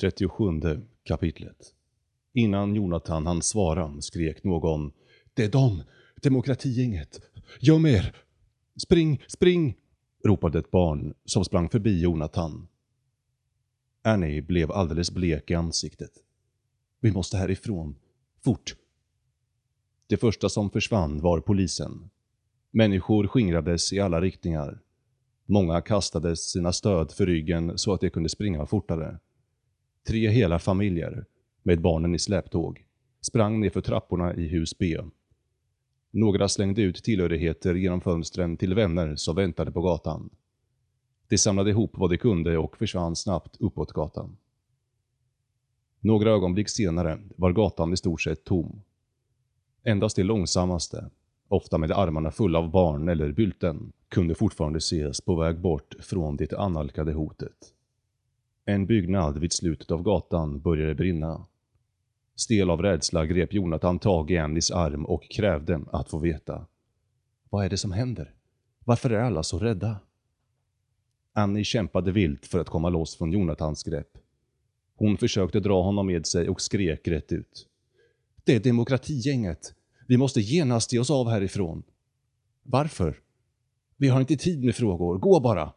37 kapitlet Innan Jonathan hann svara skrek någon Det är dom! Demokratigänget! Göm er! Spring, spring! ropade ett barn som sprang förbi Jonathan. Annie blev alldeles blek i ansiktet. Vi måste härifrån. Fort! Det första som försvann var polisen. Människor skingrades i alla riktningar. Många kastade sina stöd för ryggen så att de kunde springa fortare. Tre hela familjer, med barnen i släptåg, sprang ner för trapporna i hus B. Några slängde ut tillhörigheter genom fönstren till vänner som väntade på gatan. De samlade ihop vad de kunde och försvann snabbt uppåt gatan. Några ögonblick senare var gatan i stort sett tom. Endast de långsammaste, ofta med armarna fulla av barn eller bylten, kunde fortfarande ses på väg bort från det annalkade hotet. En byggnad vid slutet av gatan började brinna. Stel av rädsla grep Jonathan tag i Andys arm och krävde att få veta. Vad är det som händer? Varför är alla så rädda? Annie kämpade vilt för att komma loss från Jonathans grepp. Hon försökte dra honom med sig och skrek rätt ut. Det är demokratigänget. Vi måste genast ge oss av härifrån. Varför? Vi har inte tid med frågor. Gå bara!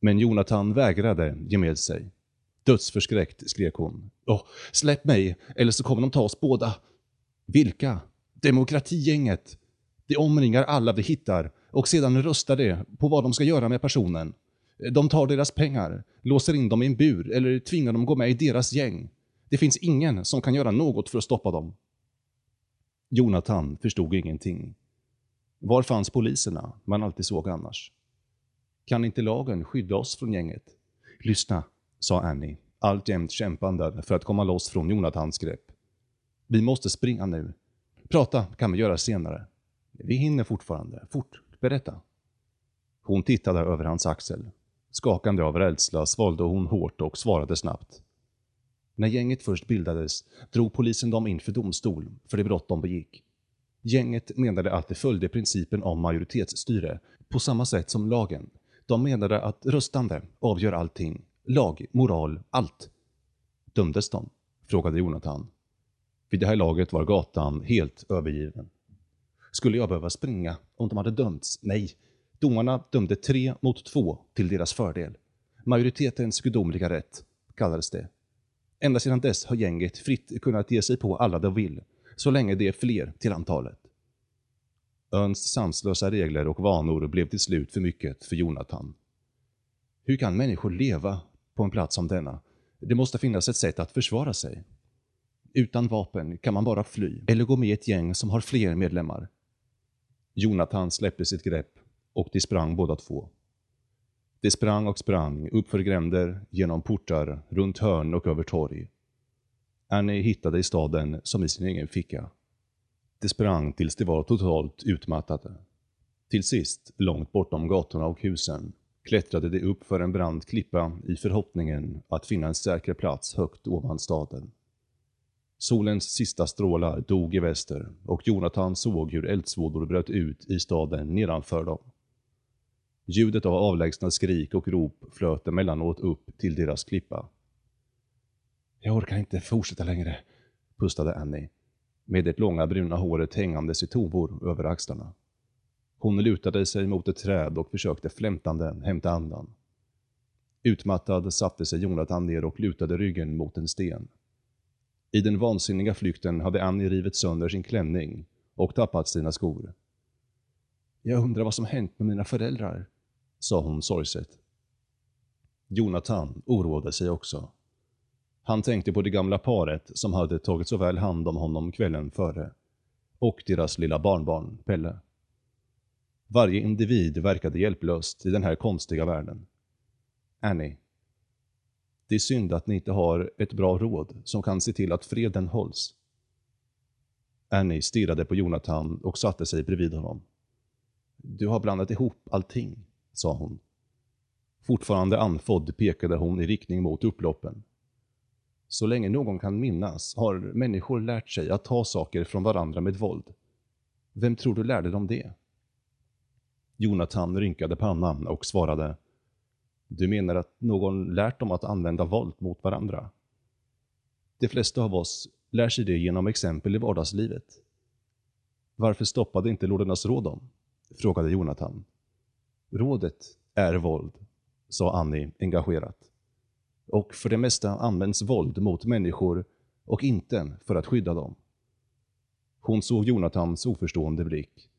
Men Jonathan vägrade ge med sig. Dödsförskräckt skrek hon. Åh, släpp mig, eller så kommer de ta oss båda. Vilka? Demokratigänget. De omringar alla vi hittar och sedan röstar de på vad de ska göra med personen. De tar deras pengar, låser in dem i en bur eller tvingar dem gå med i deras gäng. Det finns ingen som kan göra något för att stoppa dem. Jonathan förstod ingenting. Var fanns poliserna man alltid såg annars? Kan inte lagen skydda oss från gänget? Lyssna, sa Annie, alltjämt kämpande för att komma loss från Jonathans grepp. Vi måste springa nu. Prata kan vi göra senare. Vi hinner fortfarande. Fort, berätta. Hon tittade över hans axel. Skakande av rädsla svalde hon hårt och svarade snabbt. När gänget först bildades drog polisen dem inför domstol för det brott de begick. Gänget menade att det följde principen om majoritetsstyre på samma sätt som lagen. De menade att röstande avgör allting. Lag, moral, allt. Dömdes de? Frågade Jonathan. Vid det här laget var gatan helt övergiven. Skulle jag behöva springa om de hade dömts? Nej. Domarna dömde tre mot två till deras fördel. Majoritetens gudomliga rätt kallades det. Ända sedan dess har gänget fritt kunnat ge sig på alla de vill, så länge det är fler till antalet. Öns sanslösa regler och vanor blev till slut för mycket för Jonathan. Hur kan människor leva på en plats som denna? Det måste finnas ett sätt att försvara sig. Utan vapen kan man bara fly eller gå med i ett gäng som har fler medlemmar. Jonathan släppte sitt grepp och de sprang båda två. De sprang och sprang uppför gränder, genom portar, runt hörn och över torg. Annie hittade i staden som i sin egen ficka. De sprang tills de var totalt utmattade. Till sist, långt bortom gatorna och husen, klättrade de upp för en brant klippa i förhoppningen att finna en säker plats högt ovan staden. Solens sista strålar dog i väster och Jonathan såg hur eldsvådor bröt ut i staden nedanför dem. Ljudet av avlägsna skrik och rop flöt emellanåt upp till deras klippa. Jag orkar inte fortsätta längre, pustade Annie, med det långa bruna håret hängandes i tovor över axlarna. Hon lutade sig mot ett träd och försökte flämtande hämta andan. Utmattad satte sig Jonathan ner och lutade ryggen mot en sten. I den vansinniga flykten hade Annie rivit sönder sin klänning och tappat sina skor. Jag undrar vad som hänt med mina föräldrar, sa hon sorgset. Jonathan oroade sig också. Han tänkte på det gamla paret som hade tagit så väl hand om honom kvällen före. Och deras lilla barnbarn, Pelle. Varje individ verkade hjälplöst i den här konstiga världen. Annie. Det är synd att ni inte har ett bra råd som kan se till att freden hålls. Annie stirrade på Jonathan och satte sig bredvid honom. Du har blandat ihop allting, sa hon. Fortfarande andfådd pekade hon i riktning mot upploppen. Så länge någon kan minnas har människor lärt sig att ta saker från varandra med våld. Vem tror du lärde dem det? Jonathan rynkade pannan och svarade Du menar att någon lärt dem att använda våld mot varandra? De flesta av oss lär sig det genom exempel i vardagslivet. Varför stoppade inte Lordernas råd dem? frågade Jonathan. Rådet är våld, sa Annie engagerat. Och för det mesta används våld mot människor och inte för att skydda dem. Hon såg Jonathans oförstående blick.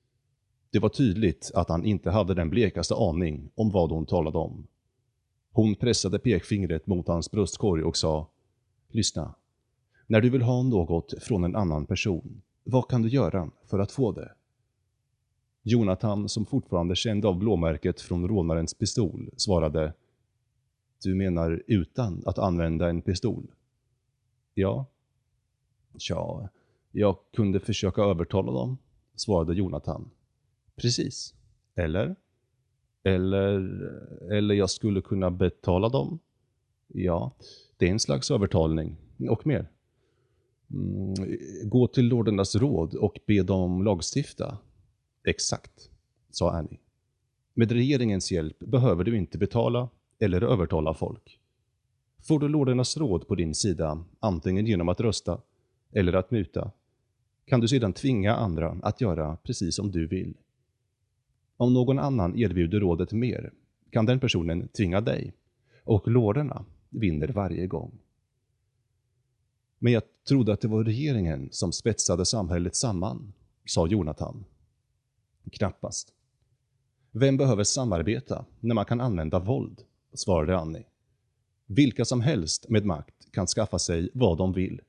Det var tydligt att han inte hade den blekaste aning om vad hon talade om. Hon pressade pekfingret mot hans bröstkorg och sa Lyssna. När du vill ha något från en annan person, vad kan du göra för att få det? Jonathan, som fortfarande kände av blåmärket från rånarens pistol, svarade du menar utan att använda en pistol? Ja. Tja, jag kunde försöka övertala dem, svarade Jonathan. Precis. Eller? Eller, eller jag skulle kunna betala dem? Ja, det är en slags övertalning. Och mer. Mm, gå till lordernas råd och be dem lagstifta. Exakt, sa Annie. Med regeringens hjälp behöver du inte betala eller övertala folk. Får du lordernas råd på din sida, antingen genom att rösta eller att muta, kan du sedan tvinga andra att göra precis som du vill. Om någon annan erbjuder rådet mer, kan den personen tvinga dig, och lorderna vinner varje gång. Men jag trodde att det var regeringen som spetsade samhället samman, sa Jonathan. Knappast. Vem behöver samarbeta när man kan använda våld? Svarade Annie. Vilka som helst med makt kan skaffa sig vad de vill.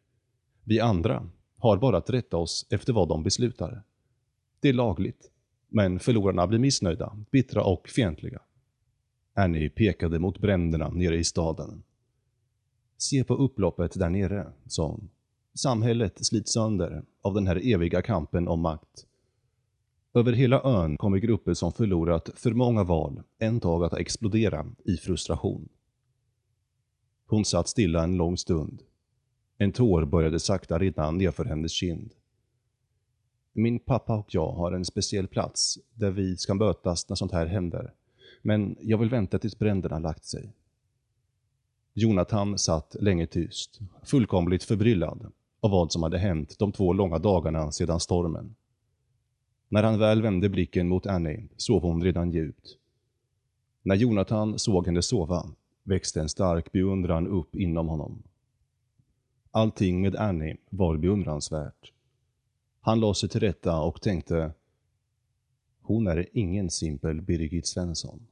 Vi andra har bara att rätta oss efter vad de beslutar. Det är lagligt, men förlorarna blir missnöjda, bittra och fientliga. Annie pekade mot bränderna nere i staden. Se på upploppet där nere, sa hon. Samhället slits sönder av den här eviga kampen om makt. Över hela ön kommer grupper som förlorat för många val en dag att explodera i frustration. Hon satt stilla en lång stund. En tår började sakta rinna nerför hennes kind. Min pappa och jag har en speciell plats där vi ska mötas när sånt här händer. Men jag vill vänta tills bränderna lagt sig. Jonathan satt länge tyst, fullkomligt förbryllad av vad som hade hänt de två långa dagarna sedan stormen. När han väl vände blicken mot Annie sov hon redan djupt. När Jonathan såg henne sova växte en stark beundran upp inom honom. Allting med Annie var beundransvärt. Han la sig till rätta och tänkte Hon är ingen simpel Birgit Svensson.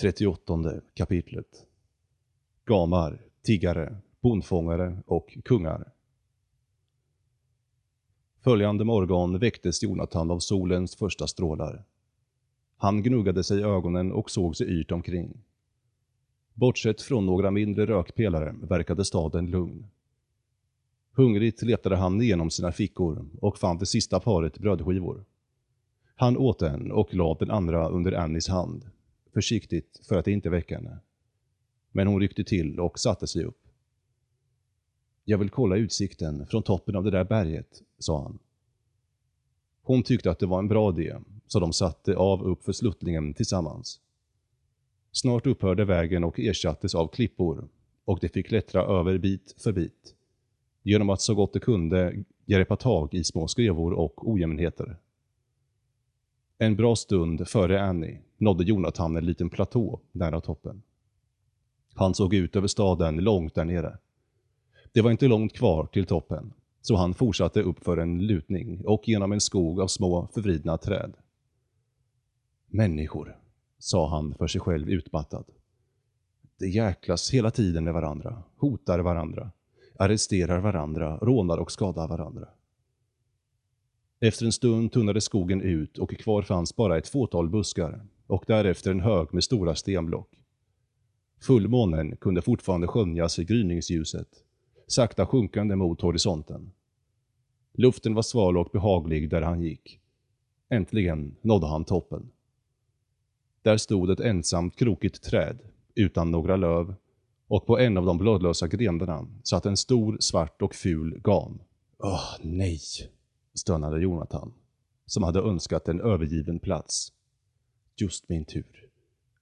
38 kapitlet Gamar, tiggare, bondfångare och kungar. Följande morgon väcktes Jonathan av solens första strålar. Han gnuggade sig i ögonen och såg sig yrt omkring. Bortsett från några mindre rökpelare verkade staden lugn. Hungrigt letade han igenom sina fickor och fann det sista paret brödskivor. Han åt en och lade den andra under Annies hand, försiktigt för att inte väcka henne. Men hon ryckte till och satte sig upp. Jag vill kolla utsikten från toppen av det där berget, sa han. Hon tyckte att det var en bra idé, så de satte av upp för sluttningen tillsammans. Snart upphörde vägen och ersattes av klippor och de fick klättra över bit för bit genom att så gott de kunde greppa tag i små skrevor och ojämnheter. En bra stund före Annie nådde Jonathan en liten platå nära toppen. Han såg ut över staden långt där nere. Det var inte långt kvar till toppen, så han fortsatte upp för en lutning och genom en skog av små förvridna träd. Människor, sa han för sig själv utmattad. De jäklas hela tiden med varandra, hotar varandra, arresterar varandra, rånar och skadar varandra. Efter en stund tunnade skogen ut och kvar fanns bara ett fåtal buskar och därefter en hög med stora stenblock. Fullmånen kunde fortfarande skönjas i gryningsljuset, sakta sjunkande mot horisonten. Luften var sval och behaglig där han gick. Äntligen nådde han toppen. Där stod ett ensamt krokigt träd, utan några löv, och på en av de blödlösa grenarna satt en stor, svart och ful gam. Åh, nej, stönade Jonathan, som hade önskat en övergiven plats. Just min tur.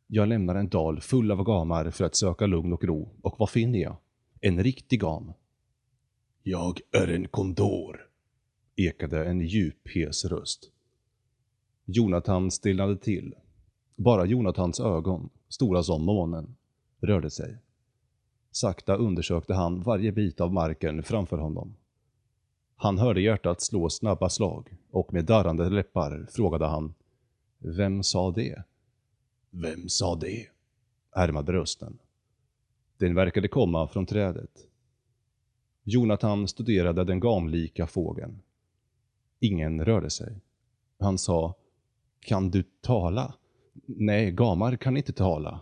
Jag lämnar en dal full av gamar för att söka lugn och ro, och vad finner jag? En riktig gam. Jag är en kondor, ekade en djup, hes röst. Jonathan stillade till. Bara Jonathans ögon, stora som månen, rörde sig. Sakta undersökte han varje bit av marken framför honom. Han hörde hjärtat slå snabba slag och med darrande läppar frågade han Vem sa det? Vem sa det? härmade rösten. Den verkade komma från trädet. Jonathan studerade den gamlika fågeln. Ingen rörde sig. Han sa Kan du tala? Nej, gamar kan inte tala.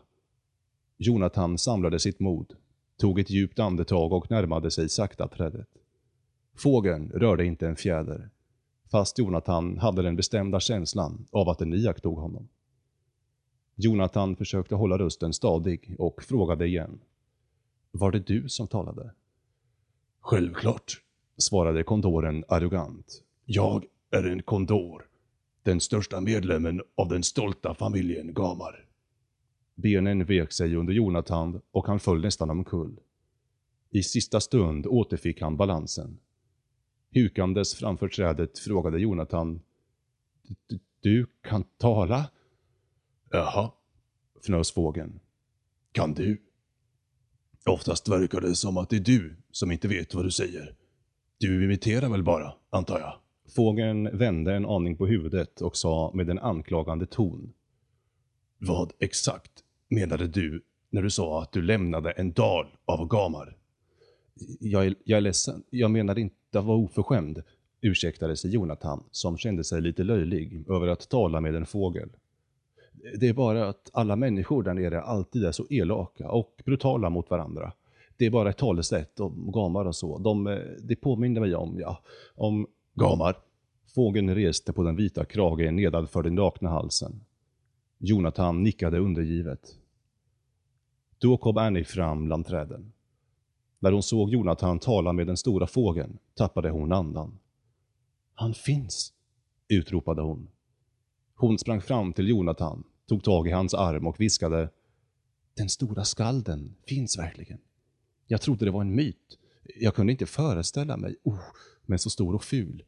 Jonathan samlade sitt mod, tog ett djupt andetag och närmade sig sakta trädet. Fågeln rörde inte en fjäder, fast Jonathan hade den bestämda känslan av att den iakttog honom. Jonathan försökte hålla rösten stadig och frågade igen. Var det du som talade? Självklart, svarade kondoren arrogant. Jag är en kondor, den största medlemmen av den stolta familjen Gamar. Benen vek sig under Jonathan och han föll nästan omkull. I sista stund återfick han balansen. Hukandes framför trädet frågade Jonathan. Du kan tala? Jaha, fnös fågeln. Kan du? Oftast verkar det som att det är du som inte vet vad du säger. Du imiterar väl bara, antar jag? Fågeln vände en aning på huvudet och sa med en anklagande ton. Vad exakt menade du när du sa att du lämnade en dal av gamar? Jag är, jag är ledsen. Jag menade inte att vara oförskämd, ursäktade sig Jonathan, som kände sig lite löjlig över att tala med en fågel. Det är bara att alla människor där nere alltid är så elaka och brutala mot varandra. Det är bara ett talesätt om gamar och så. De, eh, det påminner mig om, ja, om gamar. Fågeln reste på den vita kragen nedanför den nakna halsen. Jonathan nickade undergivet. Då kom Annie fram bland träden. När hon såg Jonathan tala med den stora fågeln tappade hon andan. Han finns, utropade hon. Hon sprang fram till Jonathan, tog tag i hans arm och viskade Den stora skalden finns verkligen. Jag trodde det var en myt. Jag kunde inte föreställa mig, oh, men så stor och ful.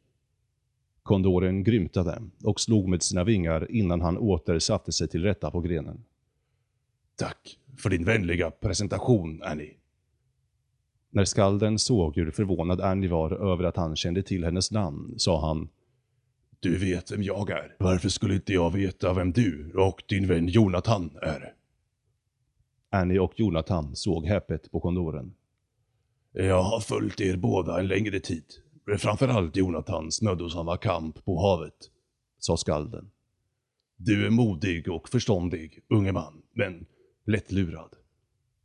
Kondoren grymtade och slog med sina vingar innan han åter satte sig till rätta på grenen. Tack för din vänliga presentation, Annie. När skalden såg hur förvånad Annie var över att han kände till hennes namn sa han du vet vem jag är. Varför skulle inte jag veta vem du och din vän Jonathan är? Annie och Jonathan såg häpet på kondoren. Jag har följt er båda en längre tid. Framförallt Jonathans mödosamma kamp på havet, sa skalden. Du är modig och förståndig, unge man, men lättlurad.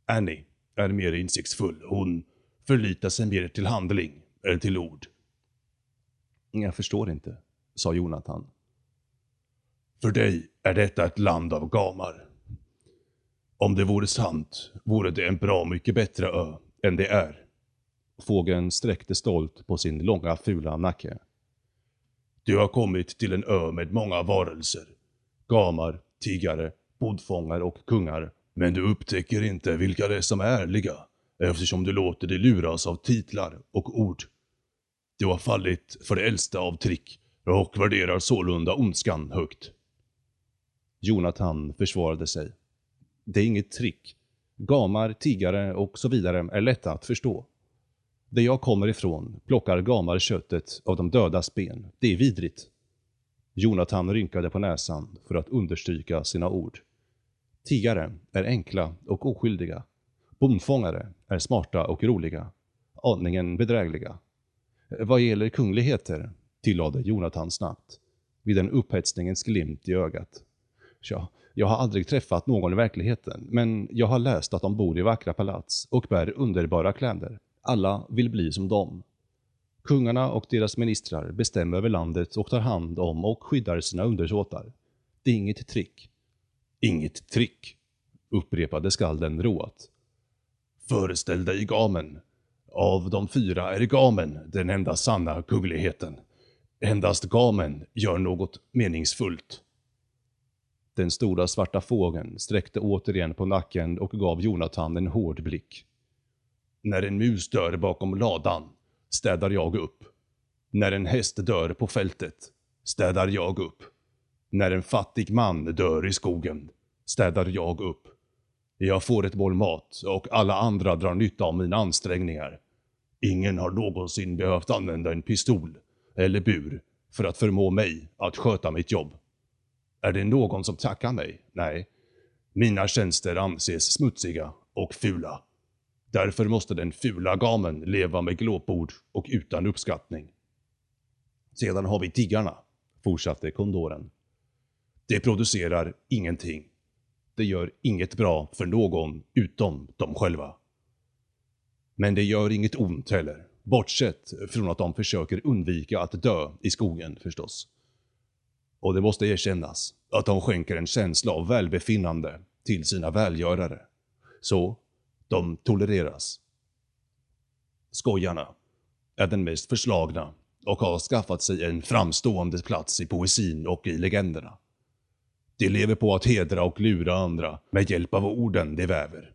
Annie är mer insiktsfull. Hon förlitar sig mer till handling än till ord. Jag förstår inte, sa Jonathan. För dig är detta ett land av gamar. Om det vore sant vore det en bra mycket bättre ö än det är. Fågeln sträckte stolt på sin långa fula nacke. Du har kommit till en ö med många varelser. Gamar, tiggare, bodfångar och kungar. Men du upptäcker inte vilka det är som är ärliga eftersom du låter dig luras av titlar och ord. Du har fallit för det äldsta av trick och värderar sålunda ondskan högt. Jonathan försvarade sig. Det är inget trick. Gamar, tiggare och så vidare är lätta att förstå. Där jag kommer ifrån plockar gamar köttet av de dödas ben. Det är vidrigt. Jonathan rynkade på näsan för att understryka sina ord. ”Tiggare är enkla och oskyldiga. Bondfångare är smarta och roliga. Aningen bedrägliga. Vad gäller kungligheter, tillade Jonathan snabbt, vid en upphetsningens glimt i ögat. Tja, jag har aldrig träffat någon i verkligheten, men jag har läst att de bor i vackra palats och bär underbara kläder. Alla vill bli som dem. Kungarna och deras ministrar bestämmer över landet och tar hand om och skyddar sina undersåtar. Det är inget trick. Inget trick, upprepade skalden roat. Föreställ dig gamen. Av de fyra är gamen den enda sanna kungligheten. Endast gamen gör något meningsfullt. Den stora svarta fågeln sträckte återigen på nacken och gav Jonathan en hård blick. När en mus dör bakom ladan städar jag upp. När en häst dör på fältet städar jag upp. När en fattig man dör i skogen städar jag upp. Jag får ett boll mat och alla andra drar nytta av mina ansträngningar. Ingen har någonsin behövt använda en pistol eller bur för att förmå mig att sköta mitt jobb. Är det någon som tackar mig? Nej. Mina tjänster anses smutsiga och fula. Därför måste den fula gamen leva med glåpord och utan uppskattning. Sedan har vi tiggarna, fortsatte kondoren. Det producerar ingenting. Det gör inget bra för någon utom dem själva. Men det gör inget ont heller, bortsett från att de försöker undvika att dö i skogen förstås. Och det måste erkännas att de skänker en känsla av välbefinnande till sina välgörare. Så, de tolereras. Skojarna är den mest förslagna och har skaffat sig en framstående plats i poesin och i legenderna. De lever på att hedra och lura andra med hjälp av orden de väver.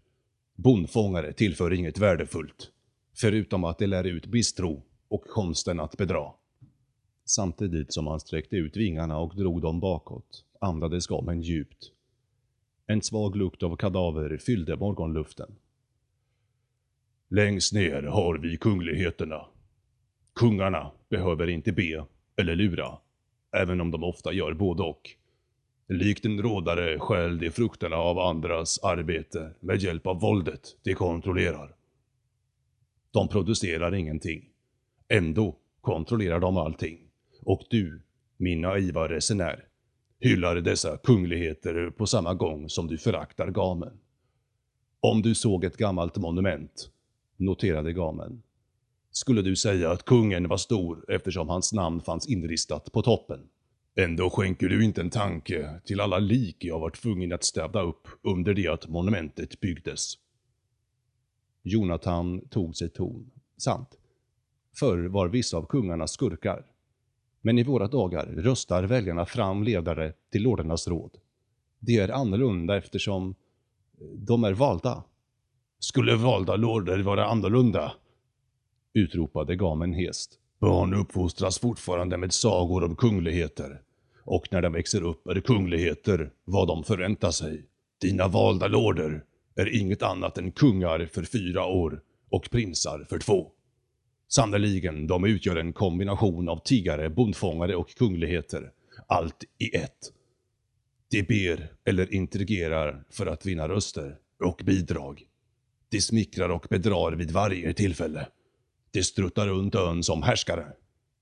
Bondfångare tillför inget värdefullt, förutom att de lär ut bistro och konsten att bedra. Samtidigt som han sträckte ut vingarna och drog dem bakåt andades gamen djupt. En svag lukt av kadaver fyllde morgonluften. Längst ner har vi kungligheterna. Kungarna behöver inte be eller lura, även om de ofta gör både och. Likt en rådare stjäl de frukterna av andras arbete med hjälp av våldet de kontrollerar. De producerar ingenting. Ändå kontrollerar de allting. Och du, min naiva resenär, hyllar dessa kungligheter på samma gång som du föraktar gamen. Om du såg ett gammalt monument, noterade gamen, skulle du säga att kungen var stor eftersom hans namn fanns inristat på toppen. Ändå skänker du inte en tanke till alla lik jag var tvungen att städa upp under det att monumentet byggdes. Jonathan tog sig ton. Sant. Förr var vissa av kungarna skurkar. Men i våra dagar röstar väljarna fram ledare till lordernas råd. Det är annorlunda eftersom de är valda. Skulle valda lorder vara annorlunda? Utropade gamen hest. Barn uppfostras fortfarande med sagor om kungligheter. Och när de växer upp är det kungligheter vad de förväntar sig. Dina valda lorder är inget annat än kungar för fyra år och prinsar för två. Sannerligen, de utgör en kombination av tiggare, bondfångare och kungligheter. Allt i ett. De ber eller intrigerar för att vinna röster och bidrag. De smickrar och bedrar vid varje tillfälle. De struttar runt ön som härskare.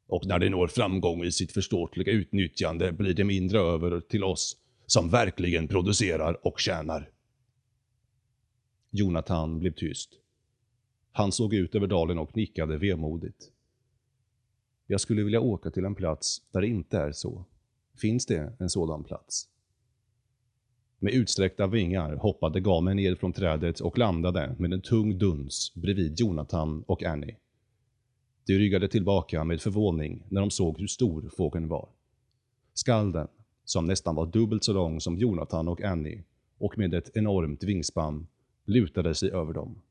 Och när de når framgång i sitt förståtliga utnyttjande blir det mindre över till oss som verkligen producerar och tjänar. Jonathan blev tyst. Han såg ut över dalen och nickade vemodigt. Jag skulle vilja åka till en plats där det inte är så. Finns det en sådan plats? Med utsträckta vingar hoppade gamen ner från trädet och landade med en tung duns bredvid Jonathan och Annie. De ryggade tillbaka med förvåning när de såg hur stor fågeln var. Skalden, som nästan var dubbelt så lång som Jonathan och Annie och med ett enormt vingspann, lutade sig över dem.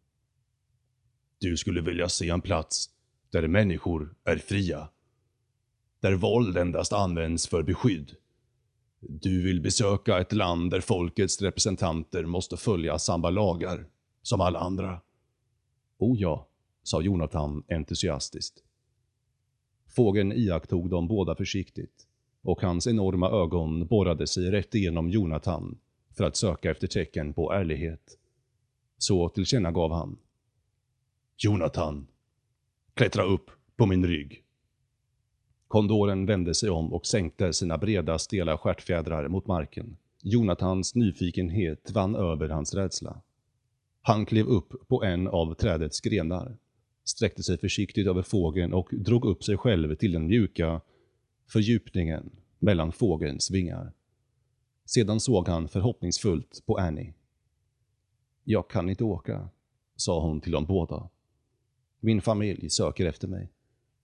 Du skulle vilja se en plats där människor är fria. Där våld endast används för beskydd. Du vill besöka ett land där folkets representanter måste följa samma lagar som alla andra. Oh ja, sa Jonathan entusiastiskt. Fågeln iakttog dem båda försiktigt och hans enorma ögon borrade sig rätt igenom Jonathan för att söka efter tecken på ärlighet. Så tillkännagav han. Jonathan, klättra upp på min rygg. Kondoren vände sig om och sänkte sina breda stela stjärtfjädrar mot marken. Jonathans nyfikenhet vann över hans rädsla. Han klev upp på en av trädets grenar sträckte sig försiktigt över fågeln och drog upp sig själv till den mjuka fördjupningen mellan fågelns vingar. Sedan såg han förhoppningsfullt på Annie. Jag kan inte åka, sa hon till dem båda. Min familj söker efter mig.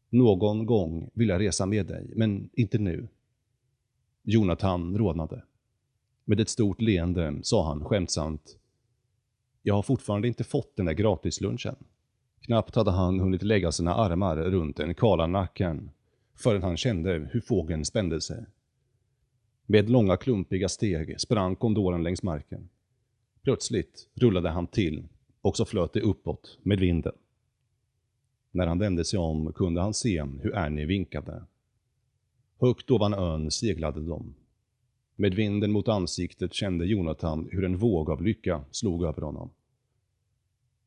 Någon gång vill jag resa med dig, men inte nu. Jonathan rodnade. Med ett stort leende sa han skämtsamt. Jag har fortfarande inte fått den där gratislunchen. Knappt hade han hunnit lägga sina armar runt den kala nacken förrän han kände hur fågeln spände sig. Med långa klumpiga steg sprang kondoren längs marken. Plötsligt rullade han till och så flöt det uppåt med vinden. När han vände sig om kunde han se hur Ernie vinkade. Högt ovan ön seglade de. Med vinden mot ansiktet kände Jonathan hur en våg av lycka slog över honom.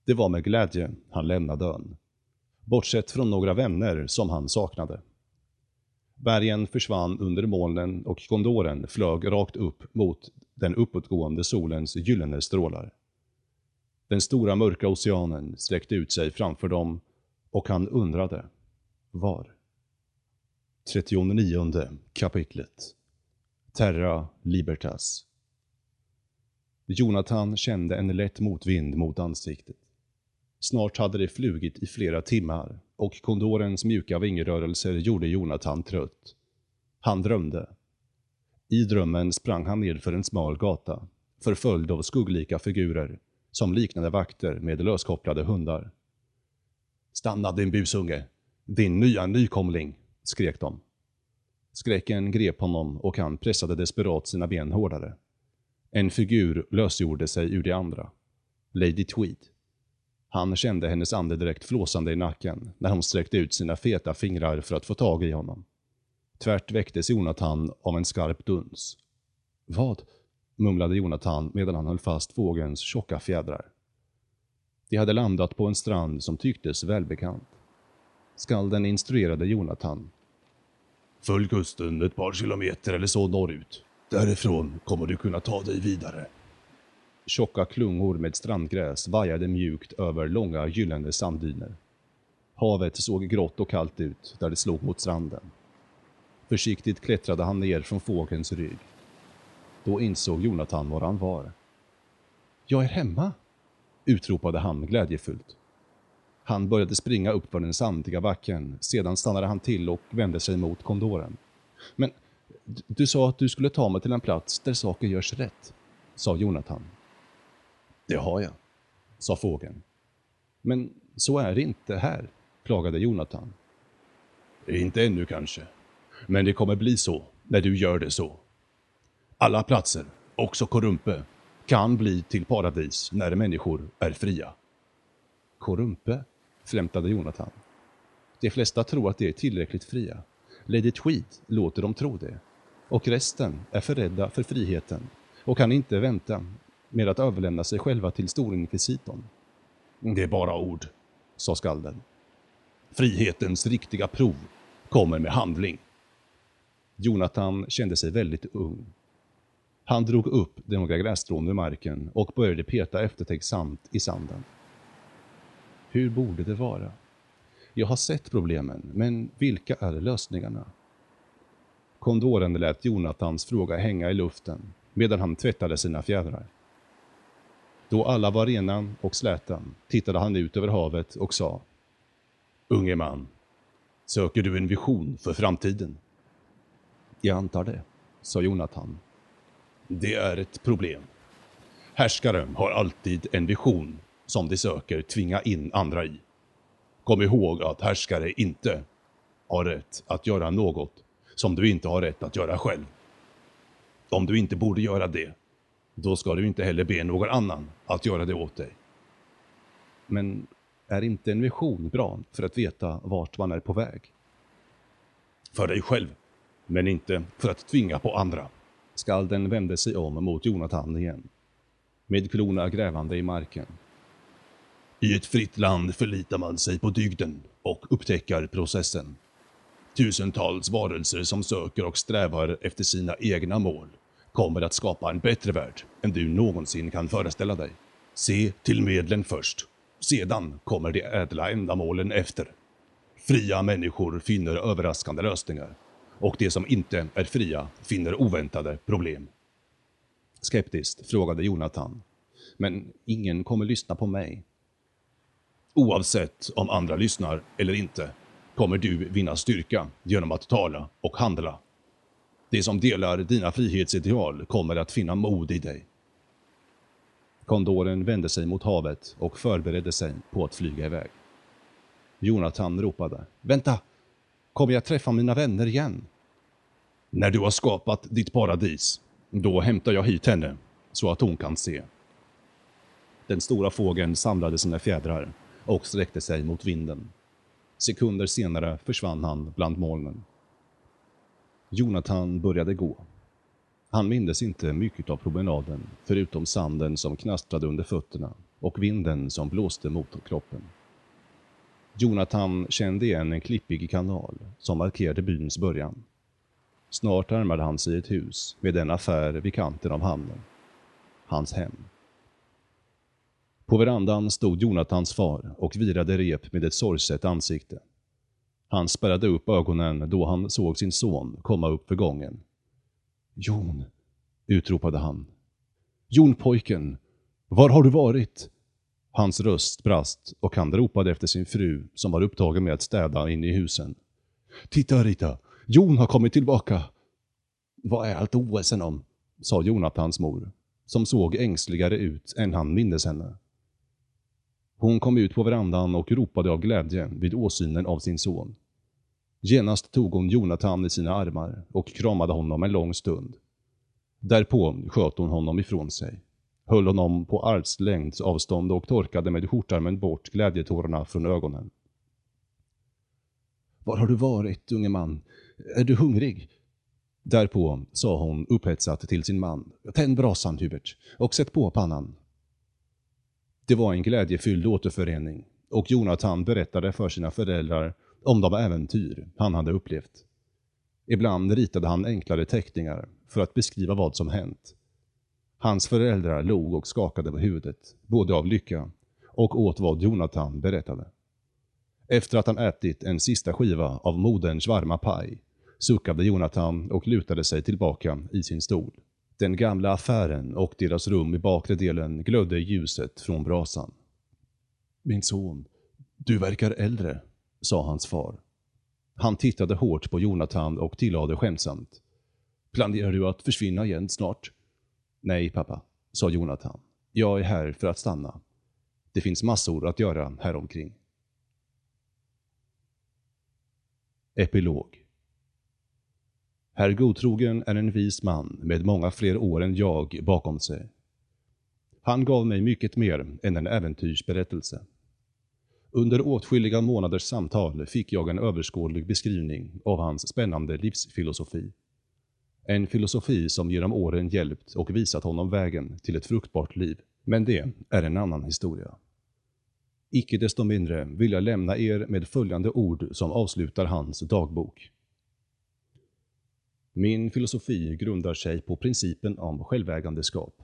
Det var med glädje han lämnade ön. Bortsett från några vänner som han saknade. Bergen försvann under molnen och kondoren flög rakt upp mot den uppåtgående solens gyllene strålar. Den stora mörka oceanen sträckte ut sig framför dem och han undrade var. 39 kapitlet Terra Libertas Jonathan kände en lätt motvind mot ansiktet. Snart hade det flugit i flera timmar och kondorens mjuka vingrörelser gjorde Jonathan trött. Han drömde. I drömmen sprang han nedför en smal gata, förföljd av skugglika figurer som liknade vakter med löskopplade hundar. Stanna din busunge! Din nya nykomling! skrek de. Skräcken grep honom och han pressade desperat sina ben hårdare. En figur lösgjorde sig ur de andra. Lady Tweed. Han kände hennes andedräkt flåsande i nacken när hon sträckte ut sina feta fingrar för att få tag i honom. Tvärt väcktes Jonathan av en skarp duns. Vad? mumlade Jonathan medan han höll fast fågelns tjocka fjädrar. De hade landat på en strand som tycktes välbekant. Skalden instruerade Jonathan. Följ kusten ett par kilometer eller så norrut. Därifrån kommer du kunna ta dig vidare. Tjocka klungor med strandgräs vajade mjukt över långa gyllene sanddyner. Havet såg grått och kallt ut där det slog mot stranden. Försiktigt klättrade han ner från fågelns rygg. Då insåg Jonathan var han var. Jag är hemma, utropade han glädjefullt. Han började springa upp för den sandiga backen, sedan stannade han till och vände sig mot kondoren. Men du sa att du skulle ta mig till en plats där saker görs rätt, sa Jonathan. Det har jag, sa fågeln. Men så är det inte här, klagade Jonathan. Inte ännu kanske, men det kommer bli så när du gör det så. Alla platser, också Korumpe, kan bli till paradis när människor är fria. Korumpe? flämtade Jonathan. De flesta tror att de är tillräckligt fria. Lady Tweed låter dem tro det. Och resten är för rädda för friheten och kan inte vänta med att överlämna sig själva till storinkvisitorn. Det är bara ord, sa skalden. Frihetens riktiga prov kommer med handling. Jonathan kände sig väldigt ung. Han drog upp några grässtrån ur marken och började peta eftertänksamt i sanden. Hur borde det vara? Jag har sett problemen, men vilka är lösningarna? Kondoren lät Jonathans fråga hänga i luften medan han tvättade sina fjädrar. Då alla var rena och släta tittade han ut över havet och sa Unge man, söker du en vision för framtiden? Jag antar det, sa Jonathan. Det är ett problem. Härskare har alltid en vision som de söker tvinga in andra i. Kom ihåg att härskare inte har rätt att göra något som du inte har rätt att göra själv. Om du inte borde göra det, då ska du inte heller be någon annan att göra det åt dig. Men är inte en vision bra för att veta vart man är på väg? För dig själv, men inte för att tvinga på andra. Skalden vände sig om mot Jonathan igen. Med klorna grävande i marken i ett fritt land förlitar man sig på dygden och upptäcker processen. Tusentals varelser som söker och strävar efter sina egna mål kommer att skapa en bättre värld än du någonsin kan föreställa dig. Se till medlen först. Sedan kommer de ädla ändamålen efter. Fria människor finner överraskande lösningar och de som inte är fria finner oväntade problem. Skeptiskt frågade Jonathan. Men ingen kommer lyssna på mig. Oavsett om andra lyssnar eller inte kommer du vinna styrka genom att tala och handla. De som delar dina frihetsideal kommer att finna mod i dig. Kondoren vände sig mot havet och förberedde sig på att flyga iväg. Jonathan ropade. Vänta! Kommer jag träffa mina vänner igen? När du har skapat ditt paradis, då hämtar jag hit henne så att hon kan se. Den stora fågeln samlade sina fjädrar och sträckte sig mot vinden. Sekunder senare försvann han bland molnen. Jonathan började gå. Han mindes inte mycket av promenaden, förutom sanden som knastrade under fötterna och vinden som blåste mot kroppen. Jonathan kände igen en klippig kanal som markerade byns början. Snart närmade han sig ett hus med en affär vid kanten av hamnen. Hans hem. På verandan stod Jonathans far och virade rep med ett sorgset ansikte. Han spärrade upp ögonen då han såg sin son komma upp för gången. Jon, utropade han. Jon pojken, var har du varit? Hans röst brast och han ropade efter sin fru som var upptagen med att städa inne i husen. Titta Rita, Jon har kommit tillbaka. Vad är allt oväsen om? sa Jonathans mor, som såg ängsligare ut än han mindes henne. Hon kom ut på verandan och ropade av glädje vid åsynen av sin son. Genast tog hon Jonathan i sina armar och kramade honom en lång stund. Därpå sköt hon honom ifrån sig, höll honom på armslängds avstånd och torkade med skjortarmen bort glädjetårarna från ögonen. Var har du varit, unge man? Är du hungrig? Därpå sa hon upphetsat till sin man. Tänd brasan, Hubert, och sätt på pannan. Det var en glädjefylld återförening och Jonathan berättade för sina föräldrar om de äventyr han hade upplevt. Ibland ritade han enklare teckningar för att beskriva vad som hänt. Hans föräldrar log och skakade på huvudet, både av lycka och åt vad Jonathan berättade. Efter att han ätit en sista skiva av moderns varma paj suckade Jonathan och lutade sig tillbaka i sin stol. Den gamla affären och deras rum i bakre delen glödde i ljuset från brasan. Min son, du verkar äldre, sa hans far. Han tittade hårt på Jonathan och tillade skämtsamt. Planerar du att försvinna igen snart? Nej, pappa, sa Jonathan. Jag är här för att stanna. Det finns massor att göra häromkring. Epilog Herr Godtrogen är en vis man med många fler år än jag bakom sig. Han gav mig mycket mer än en äventyrsberättelse. Under åtskilliga månaders samtal fick jag en överskådlig beskrivning av hans spännande livsfilosofi. En filosofi som genom åren hjälpt och visat honom vägen till ett fruktbart liv. Men det är en annan historia. Icke desto mindre vill jag lämna er med följande ord som avslutar hans dagbok. Min filosofi grundar sig på principen om självägandeskap.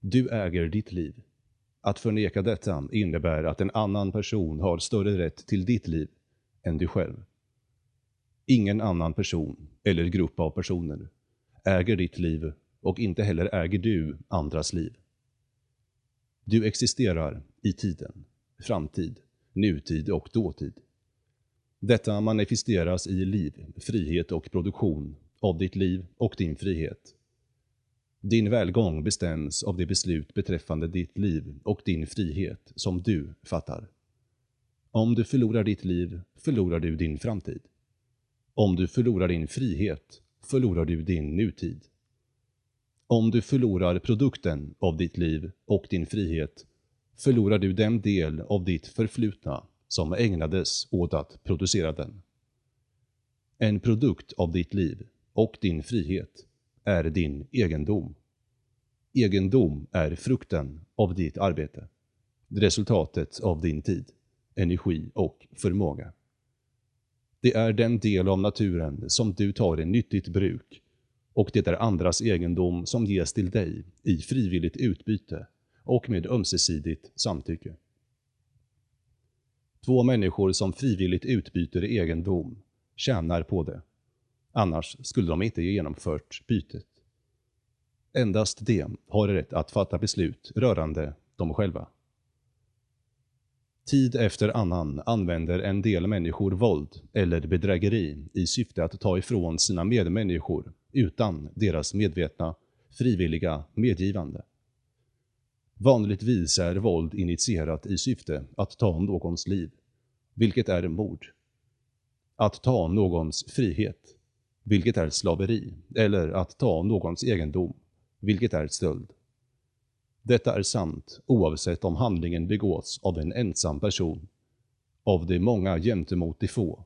Du äger ditt liv. Att förneka detta innebär att en annan person har större rätt till ditt liv än du själv. Ingen annan person, eller grupp av personer, äger ditt liv och inte heller äger du andras liv. Du existerar i tiden, framtid, nutid och dåtid. Detta manifesteras i liv, frihet och produktion av ditt liv och din frihet. Din välgång bestäms av det beslut beträffande ditt liv och din frihet som du fattar. Om du förlorar ditt liv förlorar du din framtid. Om du förlorar din frihet förlorar du din nutid. Om du förlorar produkten av ditt liv och din frihet förlorar du den del av ditt förflutna som ägnades åt att producera den. En produkt av ditt liv och din frihet är din egendom. Egendom är frukten av ditt arbete, resultatet av din tid, energi och förmåga. Det är den del av naturen som du tar i nyttigt bruk och det är andras egendom som ges till dig i frivilligt utbyte och med ömsesidigt samtycke. Två människor som frivilligt utbyter egendom tjänar på det. Annars skulle de inte genomfört bytet. Endast de har rätt att fatta beslut rörande dem själva. Tid efter annan använder en del människor våld eller bedrägeri i syfte att ta ifrån sina medmänniskor utan deras medvetna, frivilliga medgivande. Vanligtvis är våld initierat i syfte att ta någons liv, vilket är mord. Att ta någons frihet, vilket är slaveri, eller att ta någons egendom, vilket är stöld. Detta är sant oavsett om handlingen begås av en ensam person, av de många gentemot de få,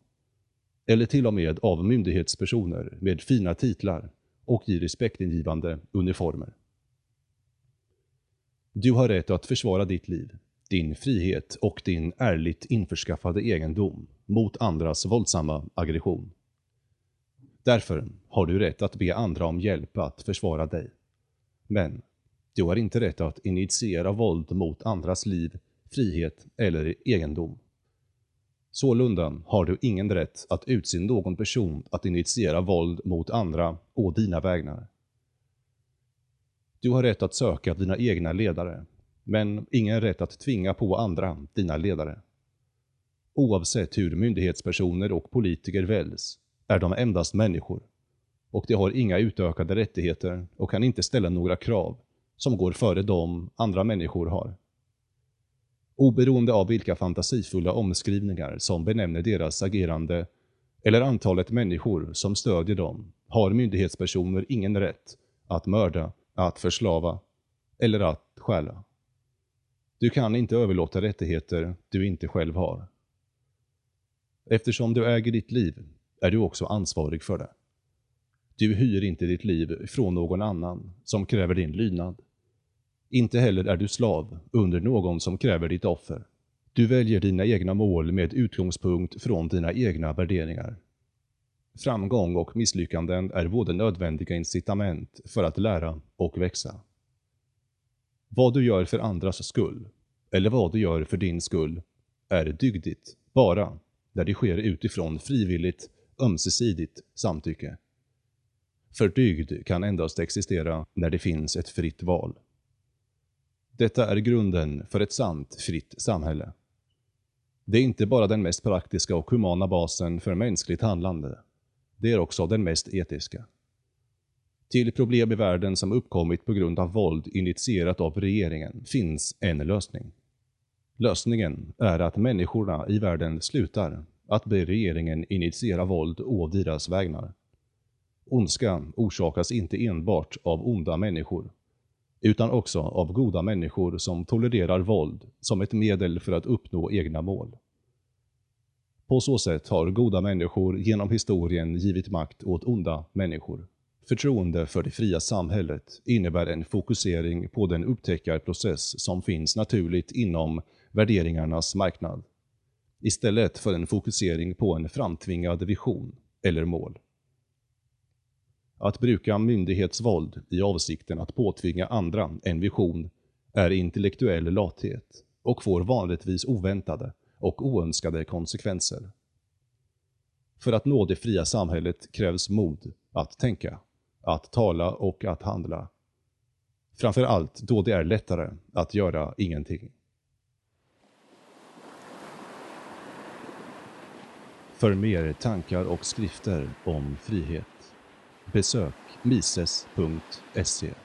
eller till och med av myndighetspersoner med fina titlar och i respektingivande uniformer. Du har rätt att försvara ditt liv, din frihet och din ärligt införskaffade egendom mot andras våldsamma aggression. Därför har du rätt att be andra om hjälp att försvara dig. Men du har inte rätt att initiera våld mot andras liv, frihet eller egendom. Sålunda har du ingen rätt att utse någon person att initiera våld mot andra å dina vägnar. Du har rätt att söka dina egna ledare, men ingen rätt att tvinga på andra dina ledare. Oavsett hur myndighetspersoner och politiker väljs är de endast människor och de har inga utökade rättigheter och kan inte ställa några krav som går före de andra människor har. Oberoende av vilka fantasifulla omskrivningar som benämner deras agerande eller antalet människor som stödjer dem har myndighetspersoner ingen rätt att mörda, att förslava eller att stjäla. Du kan inte överlåta rättigheter du inte själv har. Eftersom du äger ditt liv är du också ansvarig för det. Du hyr inte ditt liv från någon annan som kräver din lydnad. Inte heller är du slav under någon som kräver ditt offer. Du väljer dina egna mål med utgångspunkt från dina egna värderingar. Framgång och misslyckanden är både nödvändiga incitament för att lära och växa. Vad du gör för andras skull, eller vad du gör för din skull, är dygdigt bara när det sker utifrån frivilligt, ömsesidigt samtycke. För dygd kan endast existera när det finns ett fritt val. Detta är grunden för ett sant, fritt samhälle. Det är inte bara den mest praktiska och humana basen för mänskligt handlande. Det är också den mest etiska. Till problem i världen som uppkommit på grund av våld initierat av regeringen finns en lösning. Lösningen är att människorna i världen slutar att be regeringen initiera våld å deras vägnar. Ondska orsakas inte enbart av onda människor, utan också av goda människor som tolererar våld som ett medel för att uppnå egna mål. På så sätt har goda människor genom historien givit makt åt onda människor. Förtroende för det fria samhället innebär en fokusering på den upptäckarprocess som finns naturligt inom värderingarnas marknad, istället för en fokusering på en framtvingad vision eller mål. Att bruka myndighetsvåld i avsikten att påtvinga andra en vision är intellektuell lathet och får vanligtvis oväntade och oönskade konsekvenser. För att nå det fria samhället krävs mod att tänka, att tala och att handla. Framför allt då det är lättare att göra ingenting. För mer tankar och skrifter om frihet Besök mises.se